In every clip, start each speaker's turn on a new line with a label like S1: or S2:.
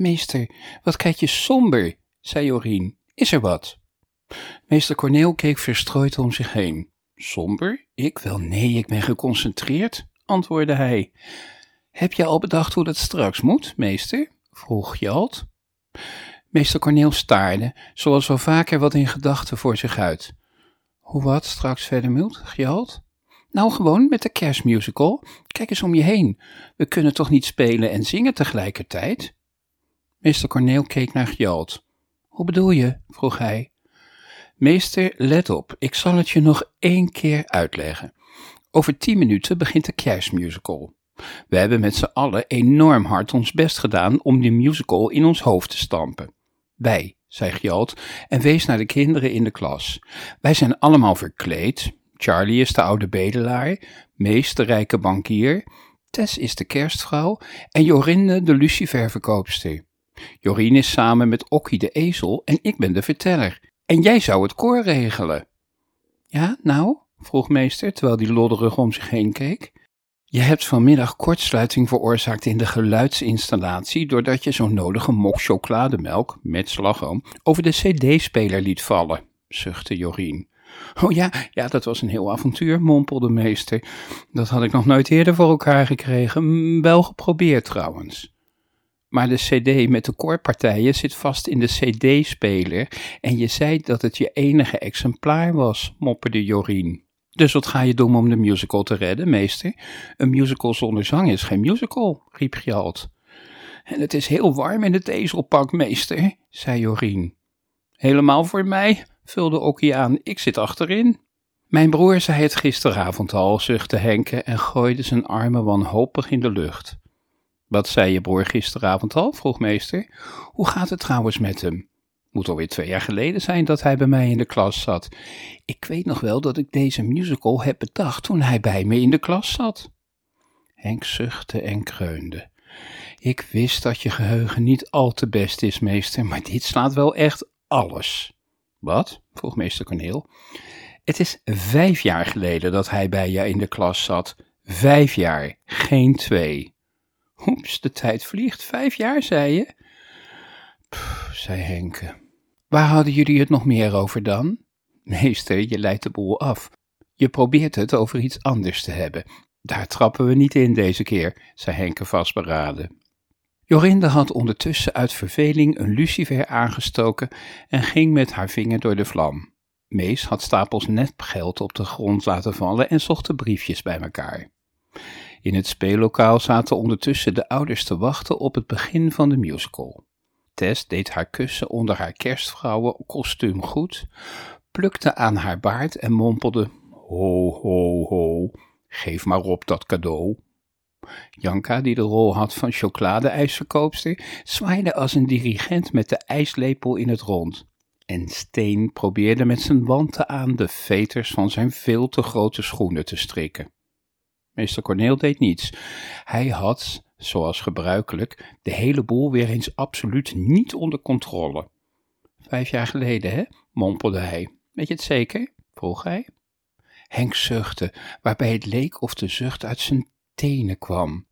S1: Meester, wat kijk je somber, zei Jorien. Is er wat? Meester Corneel keek verstrooid om zich heen. Somber? Ik wel nee, ik ben geconcentreerd, antwoordde hij. Heb je al bedacht hoe dat straks moet, meester? vroeg Jalt. Meester Corneel staarde, zoals wel vaker wat in gedachten voor zich uit. Hoe wat straks verder moet, Gjalt? Nou, gewoon met de kerstmusical. Kijk eens om je heen. We kunnen toch niet spelen en zingen tegelijkertijd? Meester Corneel keek naar Gjalt. Hoe bedoel je? vroeg hij. Meester, let op, ik zal het je nog één keer uitleggen. Over tien minuten begint de kerstmusical. We hebben met z'n allen enorm hard ons best gedaan om die musical in ons hoofd te stampen. Wij, zei Gjalt en wees naar de kinderen in de klas. Wij zijn allemaal verkleed. Charlie is de oude bedelaar, Mees de rijke bankier, Tess is de kerstvrouw en Jorinde de luciferverkoopster. Jorien is samen met Okkie de ezel en ik ben de verteller. En jij zou het koor regelen. Ja, nou? vroeg meester, terwijl die lodderig om zich heen keek. Je hebt vanmiddag kortsluiting veroorzaakt in de geluidsinstallatie doordat je zo'n nodige mok chocolademelk met slagroom over de cd-speler liet vallen, zuchtte Jorien. Oh ja, ja, dat was een heel avontuur, mompelde meester. Dat had ik nog nooit eerder voor elkaar gekregen, wel geprobeerd trouwens. Maar de cd met de koorpartijen zit vast in de cd-speler en je zei dat het je enige exemplaar was, mopperde Jorien. Dus wat ga je doen om de musical te redden, meester? Een musical zonder zang is geen musical, riep Gjalt. En het is heel warm in het ezelpak, meester, zei Jorien. Helemaal voor mij, vulde Okkie aan, ik zit achterin. Mijn broer zei het gisteravond al, zuchtte Henke en gooide zijn armen wanhopig in de lucht. Wat zei je broer gisteravond al? vroeg meester. Hoe gaat het trouwens met hem? Moet alweer twee jaar geleden zijn dat hij bij mij in de klas zat. Ik weet nog wel dat ik deze musical heb bedacht toen hij bij me in de klas zat. Henk zuchtte en kreunde. Ik wist dat je geheugen niet al te best is, meester, maar dit slaat wel echt alles. Wat? vroeg meester Corneel. Het is vijf jaar geleden dat hij bij je in de klas zat. Vijf jaar, geen twee. Oeps, de tijd vliegt. Vijf jaar, zei je? Pff, zei Henke. Waar hadden jullie het nog meer over dan? Meester, je leidt de boel af. Je probeert het over iets anders te hebben. Daar trappen we niet in deze keer, zei Henke vastberaden. Jorinde had ondertussen uit verveling een lucifer aangestoken en ging met haar vinger door de vlam. Mees had stapels nepgeld op de grond laten vallen en zocht de briefjes bij elkaar. In het speellokaal zaten ondertussen de ouders te wachten op het begin van de musical. Tess deed haar kussen onder haar kerstvrouwenkostuum goed, plukte aan haar baard en mompelde: Ho, ho, ho, geef maar op dat cadeau. Janka, die de rol had van chocoladeijsverkoopster, zwaaide als een dirigent met de ijslepel in het rond. En Steen probeerde met zijn wanten aan de veters van zijn veel te grote schoenen te strikken. Meester Corneel deed niets. Hij had, zoals gebruikelijk, de hele boel weer eens absoluut niet onder controle. Vijf jaar geleden, hè? mompelde hij. Weet je het zeker? vroeg hij. Henk zuchtte, waarbij het leek of de zucht uit zijn tenen kwam.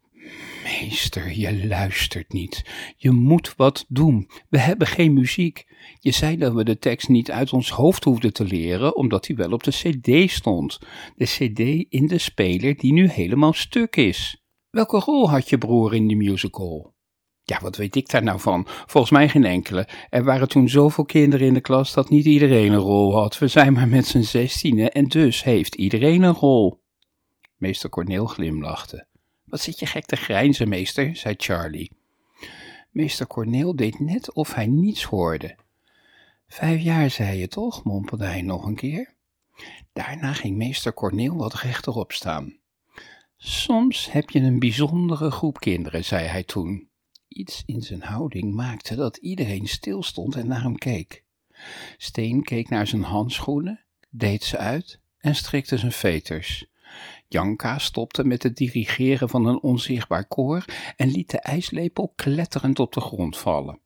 S1: Meester, je luistert niet. Je moet wat doen. We hebben geen muziek. Je zei dat we de tekst niet uit ons hoofd hoefden te leren, omdat hij wel op de cd stond. De cd in de speler die nu helemaal stuk is. Welke rol had je broer in die musical? Ja, wat weet ik daar nou van? Volgens mij geen enkele. Er waren toen zoveel kinderen in de klas dat niet iedereen een rol had. We zijn maar met z'n zestienen en dus heeft iedereen een rol. Meester Corneel glimlachte. Wat zit je gek te grijnzen, meester, zei Charlie. Meester Corneel deed net of hij niets hoorde. Vijf jaar, zei je toch, mompelde hij nog een keer. Daarna ging meester Corneel wat rechterop staan. Soms heb je een bijzondere groep kinderen, zei hij toen. Iets in zijn houding maakte dat iedereen stilstond en naar hem keek. Steen keek naar zijn handschoenen, deed ze uit en strikte zijn veters. Janka stopte met het dirigeren van een onzichtbaar koor en liet de ijslepel kletterend op de grond vallen.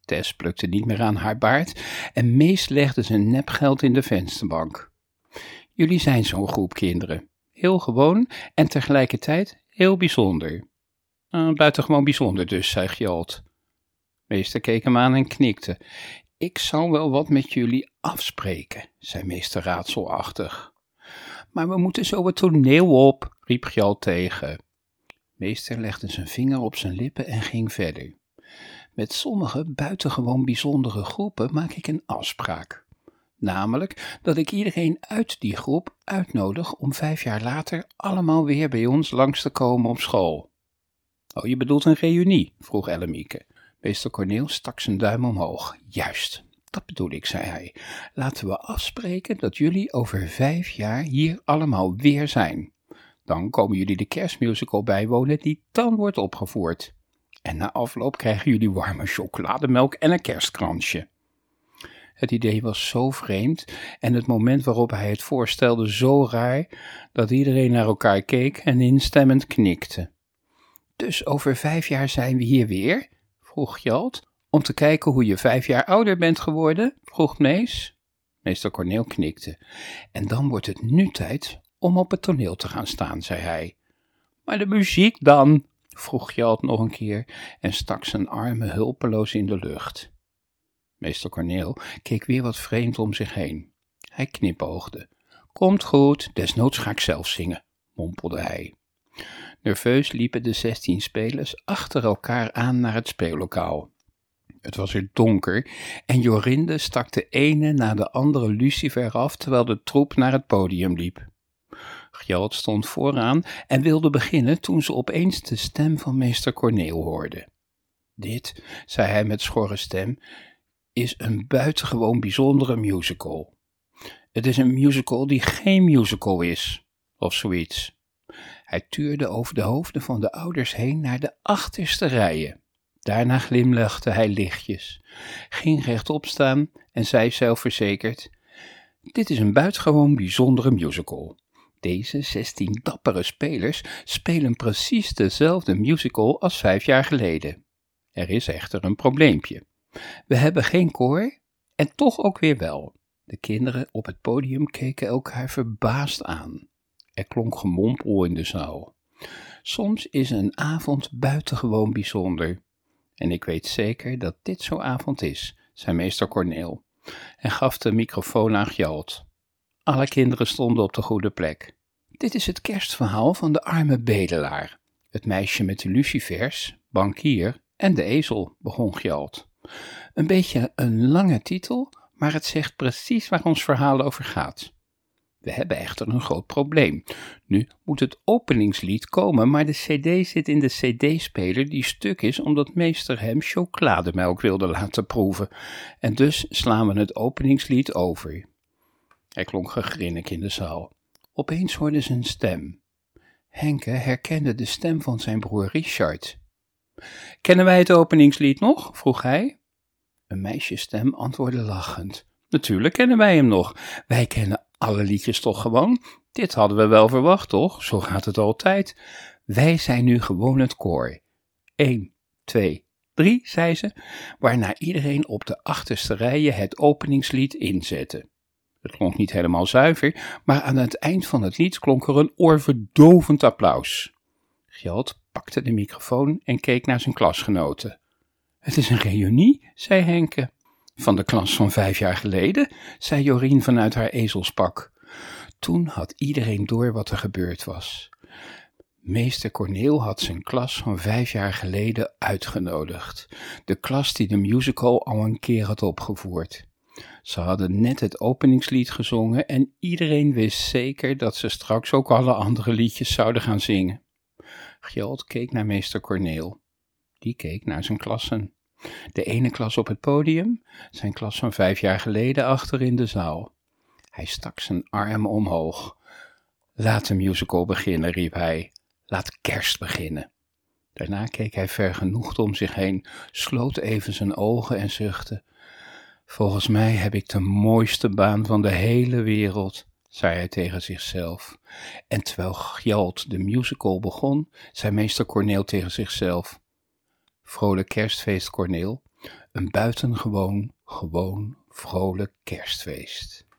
S1: Tess plukte niet meer aan haar baard en Mees legde zijn nepgeld in de vensterbank. Jullie zijn zo'n groep kinderen. Heel gewoon en tegelijkertijd heel bijzonder. Uh, buitengewoon bijzonder dus, zei Gjalt. Meester keek hem aan en knikte. Ik zal wel wat met jullie afspreken, zei meester raadselachtig. Maar we moeten zo het toneel op, riep Gjal tegen. Meester legde zijn vinger op zijn lippen en ging verder. Met sommige buitengewoon bijzondere groepen maak ik een afspraak. Namelijk dat ik iedereen uit die groep uitnodig om vijf jaar later allemaal weer bij ons langs te komen op school. Oh, je bedoelt een reunie? vroeg Ellemieke. Meester Corneel stak zijn duim omhoog. Juist, dat bedoel ik, zei hij. Laten we afspreken dat jullie over vijf jaar hier allemaal weer zijn. Dan komen jullie de kerstmusical bijwonen die dan wordt opgevoerd. En na afloop krijgen jullie warme chocolademelk en een kerstkransje. Het idee was zo vreemd en het moment waarop hij het voorstelde zo raar, dat iedereen naar elkaar keek en instemmend knikte. Dus over vijf jaar zijn we hier weer? vroeg Jalt. Om te kijken hoe je vijf jaar ouder bent geworden? vroeg Mees. Meester Corneel knikte. En dan wordt het nu tijd om op het toneel te gaan staan, zei hij. Maar de muziek dan? vroeg Jalt nog een keer en stak zijn armen hulpeloos in de lucht. Meester Corneel keek weer wat vreemd om zich heen. Hij knipoogde. Komt goed, desnoods ga ik zelf zingen, mompelde hij. Nerveus liepen de zestien spelers achter elkaar aan naar het speellokaal. Het was er donker en Jorinde stak de ene na de andere lucifer af terwijl de troep naar het podium liep. Gjalt stond vooraan en wilde beginnen toen ze opeens de stem van meester Corneel hoorde. Dit, zei hij met schorre stem, is een buitengewoon bijzondere musical. Het is een musical die geen musical is, of zoiets. Hij tuurde over de hoofden van de ouders heen naar de achterste rijen. Daarna glimlachte hij lichtjes, ging rechtop staan en zei zelfverzekerd: Dit is een buitengewoon bijzondere musical. Deze zestien dappere spelers spelen precies dezelfde musical als vijf jaar geleden. Er is echter een probleempje. We hebben geen koor en toch ook weer wel. De kinderen op het podium keken elkaar verbaasd aan. Er klonk gemompel in de zaal. Soms is een avond buitengewoon bijzonder. En ik weet zeker dat dit zo'n avond is, zei meester Corneel, en gaf de microfoon aan Gjalt. Alle kinderen stonden op de goede plek. Dit is het kerstverhaal van de arme bedelaar, het meisje met de lucifers, bankier en de ezel, begon Gjalt. Een beetje een lange titel, maar het zegt precies waar ons verhaal over gaat. We hebben echter een groot probleem. Nu moet het openingslied komen, maar de CD zit in de CD-speler die stuk is omdat meester hem chocolademelk wilde laten proeven. En dus slaan we het openingslied over. Er klonk gegrinnik in de zaal. Opeens hoorde ze een stem. Henke herkende de stem van zijn broer Richard. Kennen wij het openingslied nog? vroeg hij. Een meisjesstem antwoordde lachend. Natuurlijk kennen wij hem nog. Wij kennen alle liedjes toch gewoon? Dit hadden we wel verwacht, toch? Zo gaat het altijd. Wij zijn nu gewoon het koor. Eén, twee, drie, zei ze, waarna iedereen op de achterste rijen het openingslied inzette. Het klonk niet helemaal zuiver, maar aan het eind van het lied klonk er een oorverdovend applaus. Gjalt pakte de microfoon en keek naar zijn klasgenoten. Het is een reunie, zei Henke. Van de klas van vijf jaar geleden, zei Jorien vanuit haar ezelspak. Toen had iedereen door wat er gebeurd was. Meester Corneel had zijn klas van vijf jaar geleden uitgenodigd. De klas die de musical al een keer had opgevoerd. Ze hadden net het openingslied gezongen en iedereen wist zeker dat ze straks ook alle andere liedjes zouden gaan zingen. Gjalt keek naar meester Corneel. Die keek naar zijn klassen. De ene klas op het podium, zijn klas van vijf jaar geleden achter in de zaal. Hij stak zijn arm omhoog. Laat de musical beginnen, riep hij. Laat kerst beginnen. Daarna keek hij vergenoegd om zich heen, sloot even zijn ogen en zuchtte. Volgens mij heb ik de mooiste baan van de hele wereld, zei hij tegen zichzelf. En terwijl Gjalt de musical begon, zei meester Corneel tegen zichzelf. Vrolijk kerstfeest, Corneel. Een buitengewoon, gewoon, vrolijk kerstfeest.